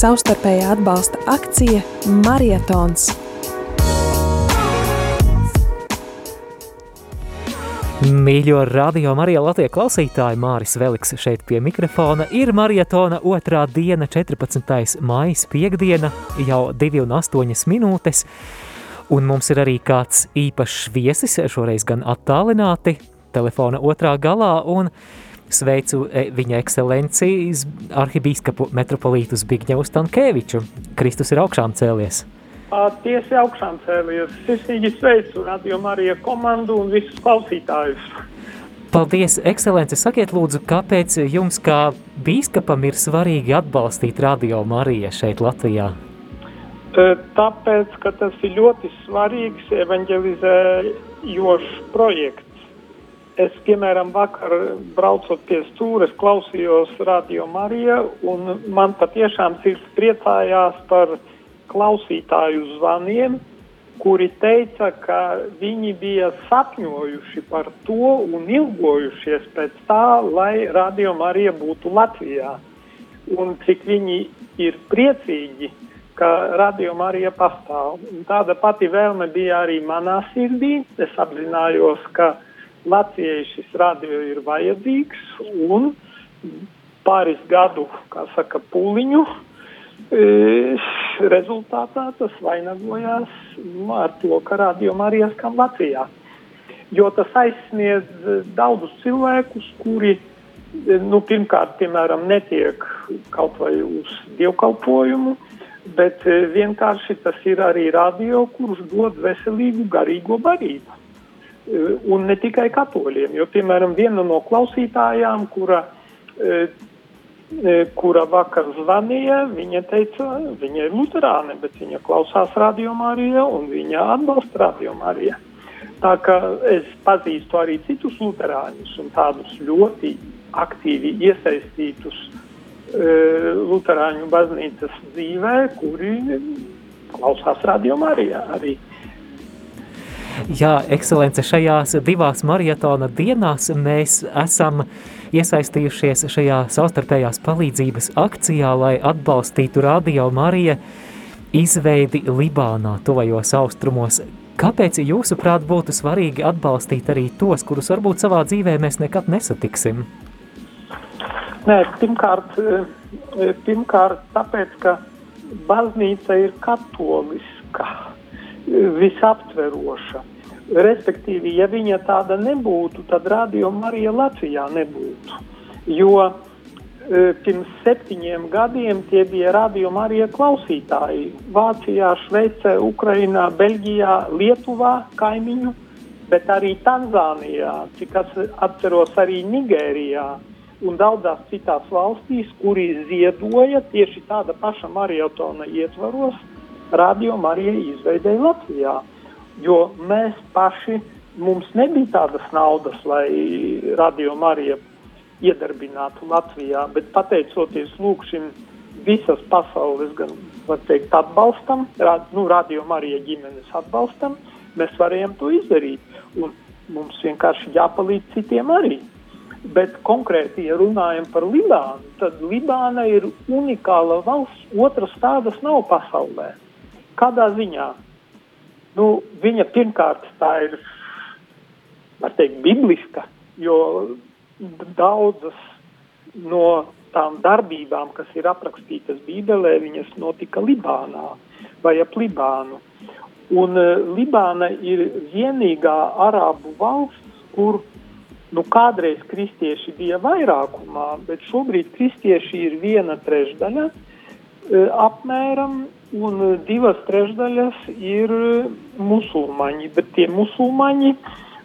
savstarpējā atbalsta akcija Marietons. Mīļo radio Marija Latvijas klausītāji, Māris Veliks šeit pie mikrofona. Ir maratona otrā diena, 14. maija piekdiena, jau 2,8 minūtes. Un mums ir arī kāds īpašs viesis, šoreiz gan attālināti, telefona otrā galā. Un sveicu e, viņa ekscelencijas arhibīskapu metropolītu Zbigņevu Stankēviču. Kristus ir augšām cēlies! Tiesi augšām cēlies. Sirsnīgi sveicu Radio Marija komandu un visus klausītājus. Paldies, ekscelence. Sakiet lūdzu, kāpēc jums kā bīskapam ir svarīgi atbalstīt Radio Mariju šeit Latvijā? Tāpēc, ka tas ir ļoti svarīgs evanģelizējošs projekts. Es, piemēram, vakar braucot pie stūres, klausījos Radio Mariju, un man patiešām sirds priecājās par klausītāju zvaniem, kuri teica, ka viņi bija sapņojuši par to un ilgojušies pēc tā, lai Radio Marija būtu Latvijā. Un cik viņi ir priecīgi, ka Radio Marija pastāv. Un tāda pati vēlme bija arī manā sirdī. Es apzinājos, ka Latvijai šis radio ir vajadzīgs un pāris gadu, kā saka, pūliņu rezultātā tas vainagojās nu, ar to, ka rādījumā arī skan Latvijā. Jo tas aizsniedz daudzus cilvēkus, kuri nu, pirmkārt, piemēram, netiek kaut vai uz dievkalpojumu, bet vienkārši tas ir arī radio, kurš dod veselīgu garīgo barību. Un ne tikai katoļiem, jo, piemēram, viena no klausītājām, kura E, kura vakar zvanīja, viņa teica, viņa ir luterāne, bet viņa klausās Radio Mariju un viņa atbalsta Radio Mariju. Tā kā es pazīstu arī citus luterāņus un tādus ļoti aktīvi iesaistītus e, luterāņu baznīcas dzīvē, kuri klausās Radio Marijā arī. Jā, ekscelence, šajās divās maratona dienās mēs esam iesaistījušies šajā savstarpējās palīdzības akcijā, lai atbalstītu Radio Marija izveidi Libānā, tuvajos austrumos. Kāpēc jūsuprāt būtu svarīgi atbalstīt arī tos, kurus varbūt savā dzīvē mēs nekad nesatiksim? Nē, pirmkārt, eh, pirmkārt tāpēc, ka baznīca ir katoliska, visaptveroša. Respektīvi, ja viņa tāda nebūtu, tad radio Marija Latvijā nebūtu. Jo e, pirms septiņiem gadiem tie bija radio Marija klausītāji Vācijā, Šveicē, Ukrainā, Beļģijā, Lietuvā, kaimiņu, bet arī Tanzānijā, cik atceros arī Nigērijā un daudzās citās valstīs, kuri ziedoja tieši tāda paša maratona ietvaros, radio Marija izveidēja Latvijā jo mēs paši, mums nebija tādas naudas, lai Radio Marija iedarbinātu Latvijā, bet pateicoties lūk šim visas pasaules, gan var teikt, atbalstam, rad, nu, Radio Marija ģimenes atbalstam, mēs varējām to izdarīt. Un mums vienkārši jāpalīdz citiem arī. Bet konkrēti, ja runājam par Libānu, tad Libāna ir unikāla valsts, otras tādas nav pasaulē. Kādā ziņā? Nu, viņa pirmkārt tā ir, var teikt, bibliska, jo daudzas no tām darbībām, kas ir aprakstītas Bībelē, viņas notika Libānā vai ap Libānu. Un uh, Libāna ir vienīgā arābu valsts, kur nu, kādreiz kristieši bija vairākumā, bet šobrīd kristieši ir viena trešdaļa uh, apmēram, un eh, divas trešdaļas ir musulmaņi, bet tie musulmaņi,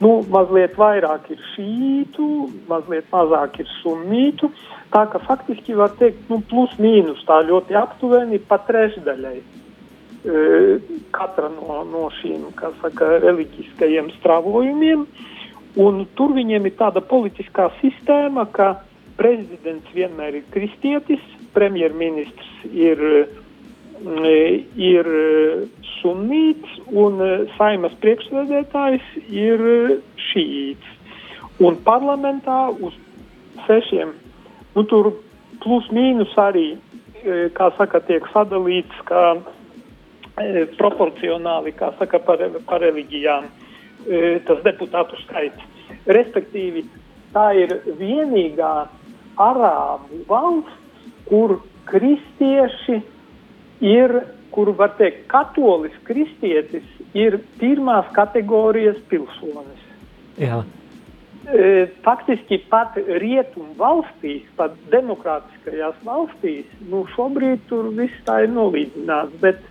nu, mazliet vairāk ir šītu, mazliet mazāk ir sunnītu, tā ka faktiski var teikt, nu, plus mīnus tā ļoti aptuveni pa trešdaļai e, katra no, no šīm, saka, reliģiskajiem stravojumiem, un tur viņiem ir tāda politiskā sistēma, ka prezidents vienmēr ir kristietis, premjerministrs ir uh, ir e, sunīts un e, saimas priekšsēdētājs ir šīts. Un parlamentā uz sešiem, nu tur plus mīnus arī kā saka, tiek sadalīts kā proporcionāli, kā saka, par, par reliģijām tas deputātu skaits. Respektīvi, tā ir vienīgā arābu valsts, kur kristieši ir, kur var teikt, katolis kristietis ir pirmās kategorijas pilsonis. Jā. E, faktiski pat rietumu valstīs, pat demokrātiskajās valstīs, nu šobrīd tur viss tā ir nolīdzināts, bet,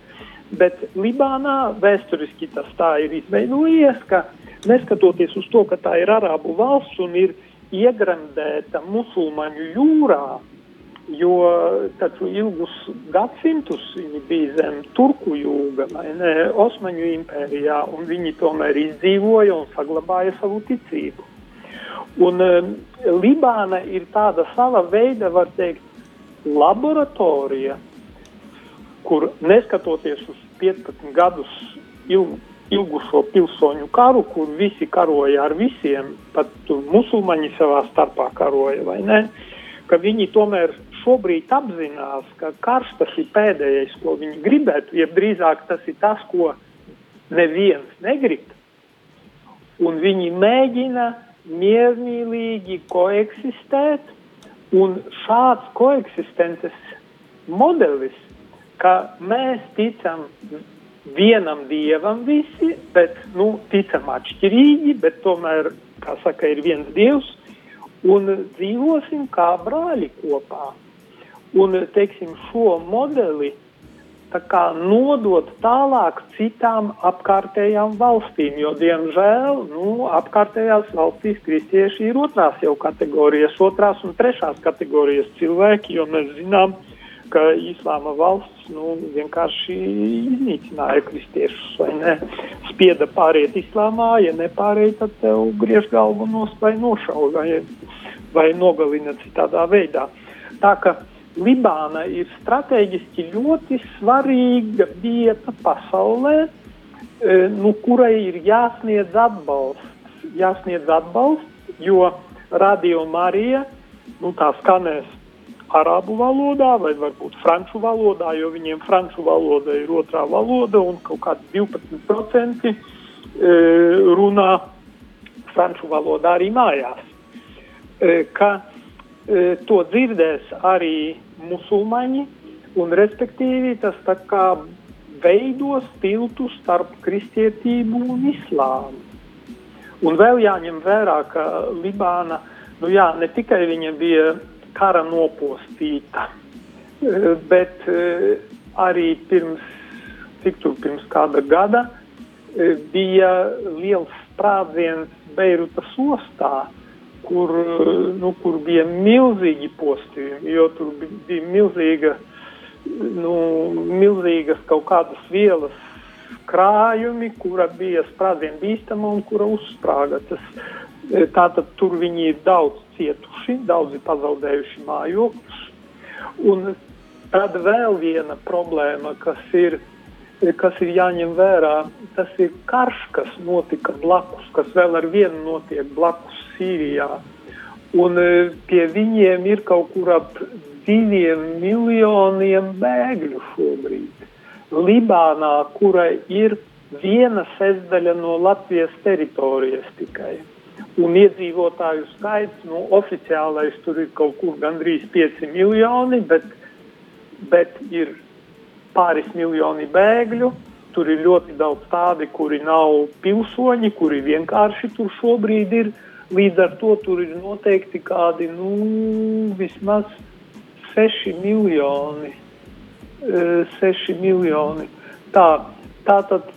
bet Libānā vēsturiski tas tā ir izveidojies, ka neskatoties uz to, ka tā ir Arābu valsts un ir iegremdēta musulmaņu jūrā, jo taču ilgus gadsimtus viņi bija zem turku jūga, ne, Osmaņu impērijā, un viņi tomēr izdzīvoja un saglabāja savu ticību. Un um, Libāna ir tāda sava veida, var teikt, laboratorija, kur neskatoties uz 15 gadus ilgu, ilgušo pilsoņu karu, kur visi karoja ar visiem, pat musulmaņi savā starpā karoja, vai ne, ka viņi tomēr šobrīd apzinās, ka karš tas ir pēdējais, ko viņi gribētu, jeb drīzāk tas ir tas, ko neviens negrib. Un viņi mēģina miermīlīgi koeksistēt, un šāds koeksistences modelis, ka mēs ticam vienam dievam visi, bet nu, ticam atšķirīgi, bet tomēr, kā saka, ir viens dievs, un dzīvosim kā brāļi kopā un teiksim, šo modeli nodot tālāk citām apkārtējām valstīm. Jo, diemžēl, nu, apkārtējās valstīs kristieši ir otrās jau kategorijas, otrās un trešās kategorijas cilvēki, jo mēs zinām, ka Islāma valsts nu, vienkārši iznīcināja kristiešus vai ne. Spieda pāriet islāmā, ja nepārēj, tad tev griež galvu nost vai nošauj vai, vai nogalina citādā veidā. Tā ka Libāna ir strateģiski ļoti svarīga vieta pasaulē, e, nu, kurai ir jāsniedz atbalsts. Jāsniedz atbalsts, jo Radio Marija nu, tā skanēs arābu valodā vai varbūt franču valodā, jo viņiem franču valoda ir otrā valoda un kaut kādi 12% e, runā franču valodā arī mājās. E, ka to dzirdēs arī musulmaņi, un respektīvi tas tā kā veidos tiltu starp kristietību un islāmu. Un vēl jāņem vērā, ka Libāna, nu jā, ne tikai viņa bija kara nopostīta, bet arī pirms, cik tur pirms kāda gada, bija liels sprādziens Beirutas ostā, kur, nu, kur bija milzīgi postījumi, jo tur bija milzīga, nu, milzīgas kaut kādas vielas krājumi, kura bija sprādzienu bīstama un kura uzsprāga. Tas, e, tātad tur viņi ir daudz cietuši, daudzi pazaudējuši mājokļus. Un tad vēl viena problēma, kas ir, kas ir jāņem vērā, tas ir karš, kas notika blakus, kas vēl ar vienu notiek blakus Sīrijā. Un e, pie viņiem ir kaut kur ap diviem miljoniem bēgļu šobrīd. Libānā, kurai ir viena sestdaļa no Latvijas teritorijas tikai. Un iedzīvotāju skaits, nu, oficiālais tur ir kaut kur gandrīz 5 miljoni, bet, bet ir pāris miljoni bēgļu. Tur ir ļoti daudz tādi, kuri nav pilsoņi, kuri vienkārši tur šobrīd ir. Līdz ar to tur ir noteikti kādi nu, vismaz 6 miljoni. 6 e, miljoni. Tā, tā tad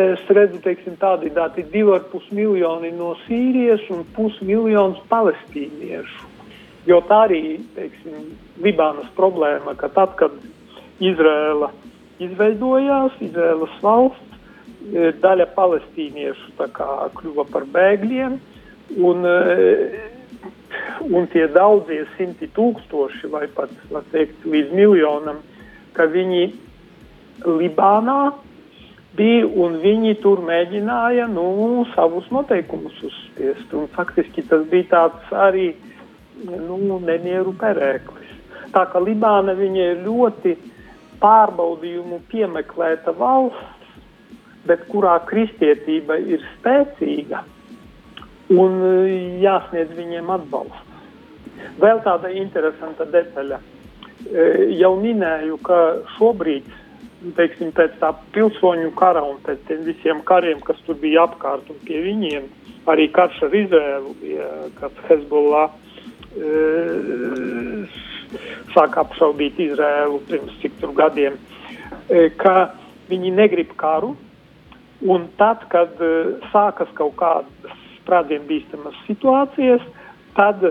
es redzu, teiksim, tādi dati - 2,5 miljoni no Sīrijas un pusmiljons palestīniešu. Jo tā arī, teiksim, Libānas problēma, ka tad, kad Izrēla izveidojās, Izrēlas valsts, e, daļa palestīniešu kā, kļuva par bēgļiem, Un, eh, un tie daudzie simti tūkstoši, vai pat teikt, līdz miljonam, ka viņi Libānā bija un viņi tur mēģināja nu, savus noteikumus uzspiest. Un, faktiski tas bija tāds arī nu, nemieru perēklis. tā ka Libāna ir ļoti pārbaudījumu piemeklēta valsts, bet kurā kristietība ir spēcīga un jāsniedz viņiem atbalsts. Vēl tāda interesanta detaļa. Jau minēju, ka šobrīd teiksim, pēc tā pilsoņu kara un pēc tiem visiem kariem, kas tur bija apkārt un pie viņiem, arī karš ar Izrēlu, bija, kad Hezbollah e, sāk apšaubīt Izrēlu pirms cik tur gadiem, e, ka viņi negrib karu, un tad, kad e, sākas kaut kādas sprādzienu bīstamas situācijas, tad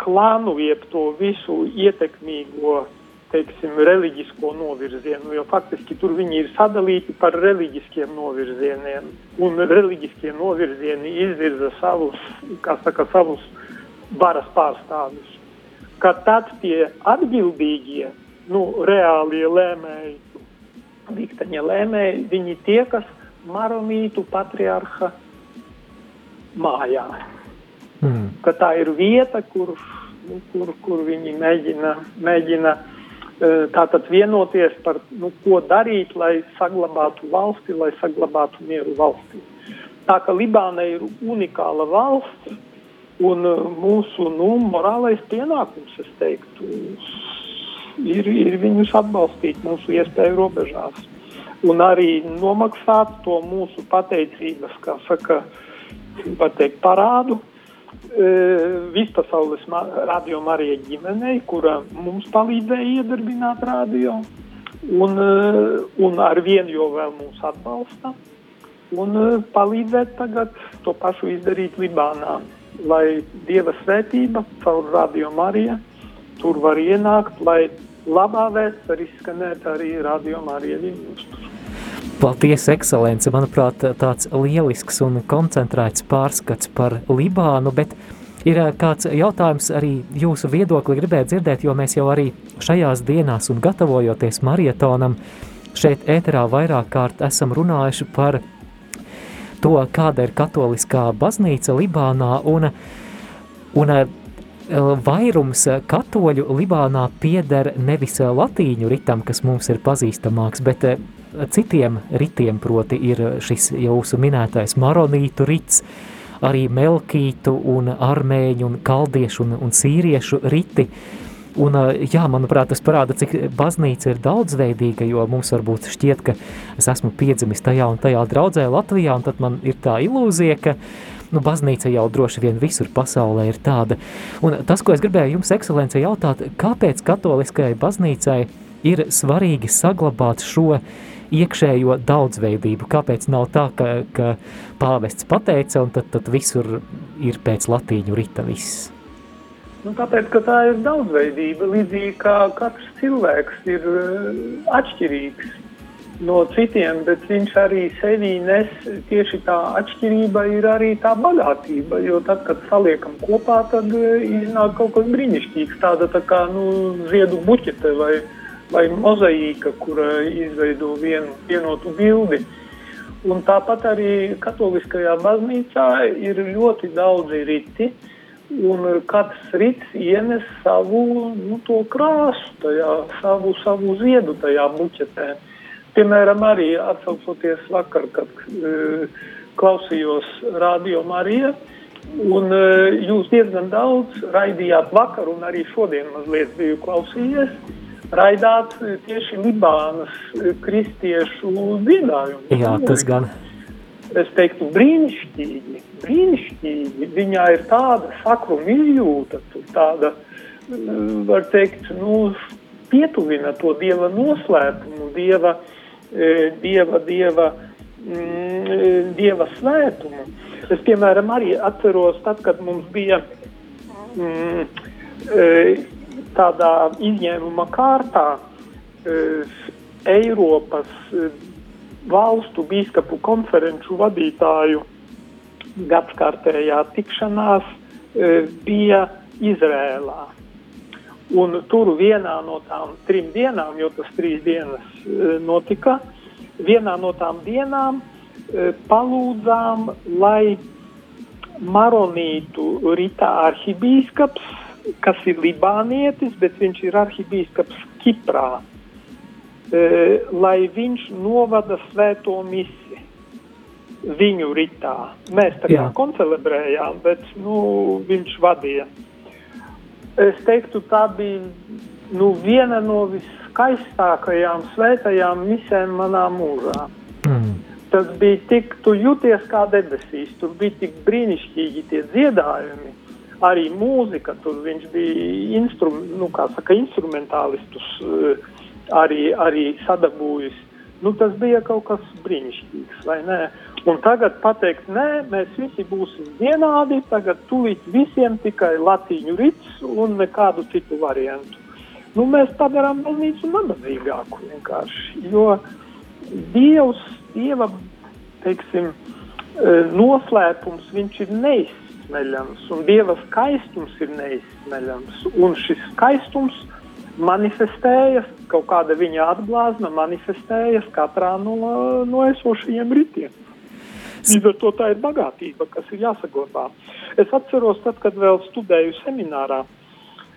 klānu jeb to visu ietekmīgo teiksim, reliģisko novirzienu, jo faktiski tur viņi ir sadalīti par reliģiskiem novirzieniem, un reliģiskie novirzieni izvirza savus, kā saka, savus varas pārstāvis. Ka tad tie atbildīgie, nu, reālie lēmēji, diktaņa lēmēji, viņi tiekas maronītu patriarha mājā. Mm. Ka tā ir vieta, kur, nu, kur, kur viņi mēģina, mēģina uh, tātad vienoties par nu, ko darīt, lai saglabātu valsti, lai saglabātu mieru valstī. Tā ka Libāna ir unikāla valsts un mūsu nu, morālais pienākums, es teiktu, ir, ir viņus atbalstīt mūsu iespēju robežās. Un arī nomaksāt to mūsu pateicības, kā saka, pateikt, parādu vispasaules radio Marija ģimenei, kura mums palīdzēja iedarbināt radio, un, un ar vienu jau vēl mūs atbalsta, un palīdzēt tagad to pašu izdarīt Libānā, lai Dieva svētība caur radio Marija tur var ienākt, lai labā vēsts var izskanēt arī radio Marija Viņus. Paldies, ekscelence! Manuprāt, tāds lielisks un koncentrēts pārskats par Libānu, bet ir eh, kāds jautājums arī jūsu viedokli gribētu dzirdēt, jo mēs jau arī šajās dienās un gatavojoties marietonam šeit ēterā vairāk kārt esam runājuši par to, kāda ir katoliskā baznīca Libānā un, un eh, vairums katoļu Libānā pieder nevis latīņu ritam, kas mums ir pazīstamāks, bet eh, citiem ritiem, proti ir šis jūsu minētais maronītu rits, arī melkītu un armēņu un kaldiešu un, un sīriešu riti. Un, jā, manuprāt, tas parāda, cik baznīca ir daudzveidīga, jo mums varbūt šķiet, ka es esmu piedzimis tajā un tajā draudzē Latvijā, un tad man ir tā ilūzija, ka nu, baznīca jau droši vien visur pasaulē ir tāda. Un tas, ko es gribēju jums, ekscelence, jautāt, kāpēc katoliskajai baznīcai ir svarīgi saglabāt šo iekšējo daudzveidību. Kāpēc nav tā, ka, ka pāvests pateica, un tad, tad visur ir pēc latīņu rita viss? Nu, tāpēc, ka tā ir daudzveidība, līdzīgi kā katrs cilvēks ir uh, atšķirīgs no citiem, bet viņš arī sevī nes tieši tā atšķirība ir arī tā bagātība, jo tad, kad saliekam kopā, tad uh, iznāk kaut kas brīnišķīgs, tāda tā kā, nu, ziedu buķete vai, uh, vai mozaīka, kura izveido vienu vienotu bildi. Un tāpat arī katoliskajā baznīcā ir ļoti daudzi riti, un katrs rits ienes savu nu, krāsu, tajā, savu, savu ziedu tajā buķetē. Piemēram, arī atsaucoties vakar, kad e, klausījos Radio Marija, un e, jūs diezgan daudz raidījāt vakar, un arī šodien mazliet biju klausījies raidāt tieši Libānas kristiešu dziedājumu. Jā, tas gan. Es teiktu, brīnišķīgi, brīnišķīgi. Viņā ir tāda sakruma izjūta, tāda, var teikt, nu, pietuvina to dieva noslēpumu, dieva, dieva, dieva, mm, dieva svētumu. Es, piemēram, arī atceros, tad, kad mums bija mm, tādā izņēmuma kārtā e, Eiropas e, valstu bīskapu konferenču vadītāju gadskārtējā tikšanās e, bija Izrēlā. Un tur vienā no tām trim dienām, jo tas trīs dienas notika, vienā no tām dienām palūdzām, lai Maronītu Rita arhibīskaps kas ir libānietis, bet viņš ir arhibīskaps Kiprā, e, lai viņš novada svēto misi viņu ritā. Mēs tā kā koncelebrējām, bet nu, viņš vadīja. Es teiktu, tā bija nu, viena no viskaistākajām svētajām misēm manā mūžā. Mm. Tas bija tik, tu jūties kā debesīs, tur bija tik brīnišķīgi tie dziedājumi, arī mūzika, tur viņš bija instrum, nu, saka, instrumentālistus eh, arī, arī sadabūjis. Nu, tas bija kaut kas brīnišķīgs, vai ne? Un tagad pateikt, nē, mēs visi būsim vienādi, tagad tūlīt visiem tikai latīņu rits un nekādu citu variantu. Nu, mēs padarām baznīcu nabadzīgāku vienkārši, jo Dievs, Dieva, teiksim, e, noslēpums, viņš ir neizsmeļams, un Dieva skaistums ir neizsmeļams, un šis skaistums manifestējas, kaut kāda viņa atblāzma manifestējas katrā no, no esošajiem ritiem. Līdz ar to tā ir bagātība, kas ir jāsaglabā. Es atceros, tad, kad vēl studēju seminārā,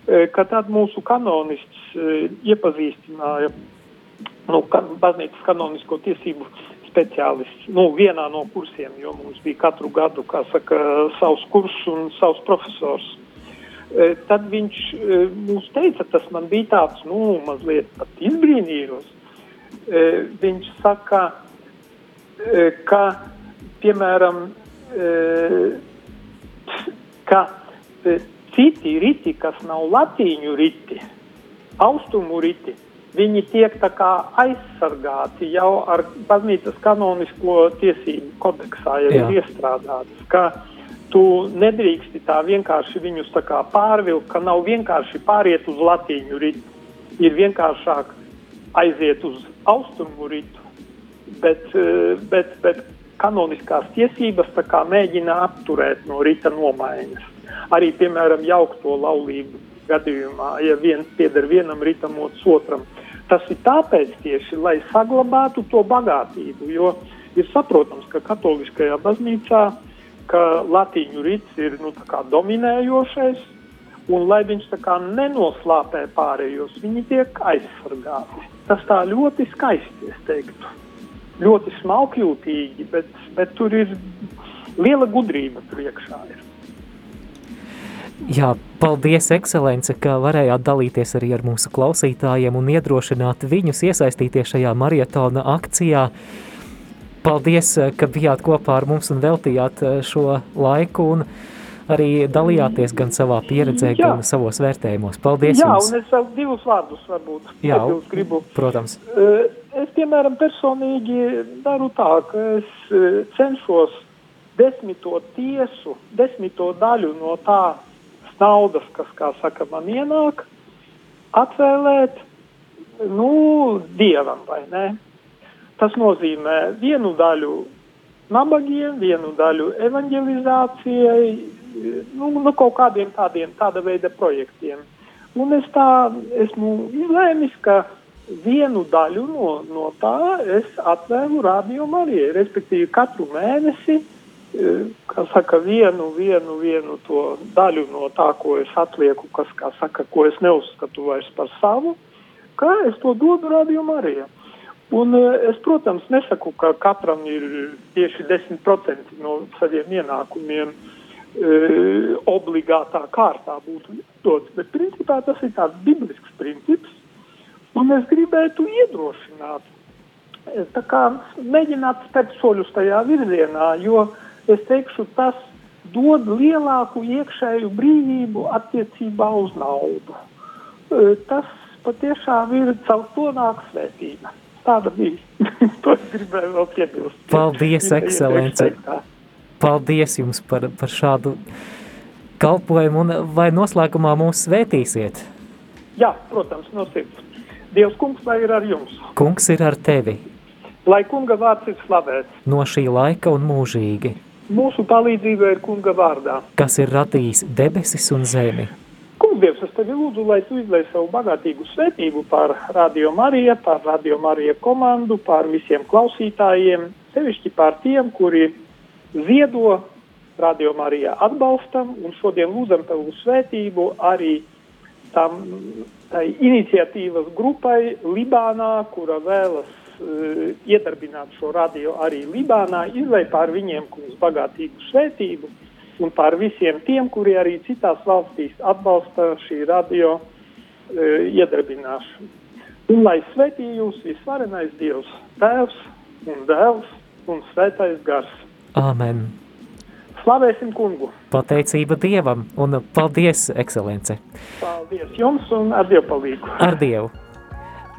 e, ka tad mūsu kanonists e, iepazīstināja nu, baznīcas kanonisko tiesību speciālists, nu, vienā no kursiem, jo mums bija katru gadu, saka, savs kurs un savs profesors. E, tad viņš mums teica, tas man bija tāds, nu, mazliet pat izbrīnījos. Viņš saka, ka piemēram, e, ka e, citi riti, kas nav latīņu riti, austrumu riti, viņi tiek tā kā aizsargāti jau ar baznīcas kanonisko tiesību kodeksā, jau ir iestrādātas, ka tu nedrīksti tā vienkārši viņus tā pārvilkt, ka nav vienkārši pāriet uz latīņu ritu, ir vienkāršāk aiziet uz austrumu ritu, bet, e, bet, bet kanoniskās tiesības mēģina apturēt no rīta nomaiņas. Arī, piemēram, jaukto laulību gadījumā, ja viens pieder vienam ritam, otrs otram. Tas ir tāpēc tieši, lai saglabātu to bagātību, jo ir saprotams, ka katoliskajā baznīcā, ka latīņu rīts ir nu, dominējošais, un lai viņš nenoslāpē pārējos, viņi tiek aizsargāti. Tas tā ļoti skaisti, es teiktu ļoti smalkjūtīgi, bet, bet tur ir liela gudrība priekšā. Ir. Jā, paldies, ekscelence, ka varējāt dalīties arī ar mūsu klausītājiem un iedrošināt viņus iesaistīties šajā marietona akcijā. Paldies, ka bijāt kopā ar mums un veltījāt eh, šo laiku un arī dalījāties gan savā pieredzē, Jā. gan savos vērtējumos. Paldies Jā, jums! Jā, un es vēl divus vārdus varbūt, Jā, gribu. Protams. Uh, Es, piemēram, personīgi daru tā, ka es cenšos desmito tiesu, desmito daļu no tās naudas, kas, kā saka, man ienāk, atvēlēt nu, dievam, vai ne? Tas nozīmē vienu daļu nabagiem, vienu daļu evanģelizācijai, nu, nu kaut kādiem tādiem, tāda veida projektiem. Un es tā esmu izlēmis, ka vienu daļu no, no tā es atvēlu radio Marijai, respektīvi katru mēnesi, e, kā saka, vienu, vienu, vienu to daļu no tā, ko es atlieku, kas, kā saka, ko es neuzskatu vairs par savu, kā es to dodu radio Marijai. Un e, es, protams, nesaku, ka katram ir tieši 10% no saviem ienākumiem e, obligātā kārtā būtu dots, bet principā tas ir tāds biblisks princips, Un es gribētu iedrošināt, tā kā mēģināt spērt soļus tajā virzienā, jo es teikšu, tas dod lielāku iekšēju brīvību attiecībā uz naudu. E, tas patiešām ir caur to nāk svētība. Tāda bija. to es gribēju vēl piebilst. Paldies, ekscelence. Paldies jums par, par šādu kalpojumu un vai noslēgumā mūs svētīsiet? Jā, protams, no sirds. Dievs kungs lai ir ar jums. Kungs ir ar tevi. Lai kunga vārds ir slavēts. No šī laika un mūžīgi. Mūsu palīdzība ir kunga vārdā. Kas ir radījis debesis un zemi. Kungs, es tevi lūdzu, lai tu izlai savu bagātīgu svētību par Radio Mariju, par Radio Mariju komandu, par visiem klausītājiem, sevišķi par tiem, kuri ziedo Radio Marijā atbalstam un šodien lūdzam tavu svētību arī tam tai iniciatīvas grupai Libānā, kura vēlas uh, iedarbināt šo radio arī Libānā, izlai pār viņiem kungs bagātīgu svētību un pār visiem tiem, kuri arī citās valstīs atbalsta šī radio uh, iedarbināšanu. Un lai svētī jūs visvarenais Dievs, Tēvs un Dēls un Svētais Gars. Āmen! Slavēsim kungu! Pateicība Dievam un paldies, ekscelence! Paldies jums un ar Dievu palīgu! Ar Dievu!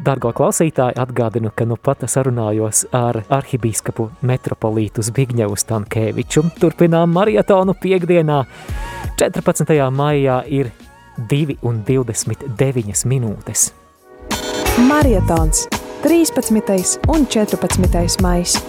Dargo klausītāji, atgādinu, ka nu pat sarunājos ar arhibīskapu metropolītu Zbigņevu Stankēviču. Turpinām marietonu piekdienā. 14. maijā ir 2 un 29 minūtes. Marietons 13. un 14. maijs.